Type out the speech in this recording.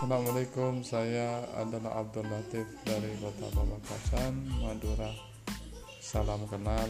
Assalamualaikum, saya adalah Abdul Latif dari Kota Pamekasan, Madura. Salam kenal.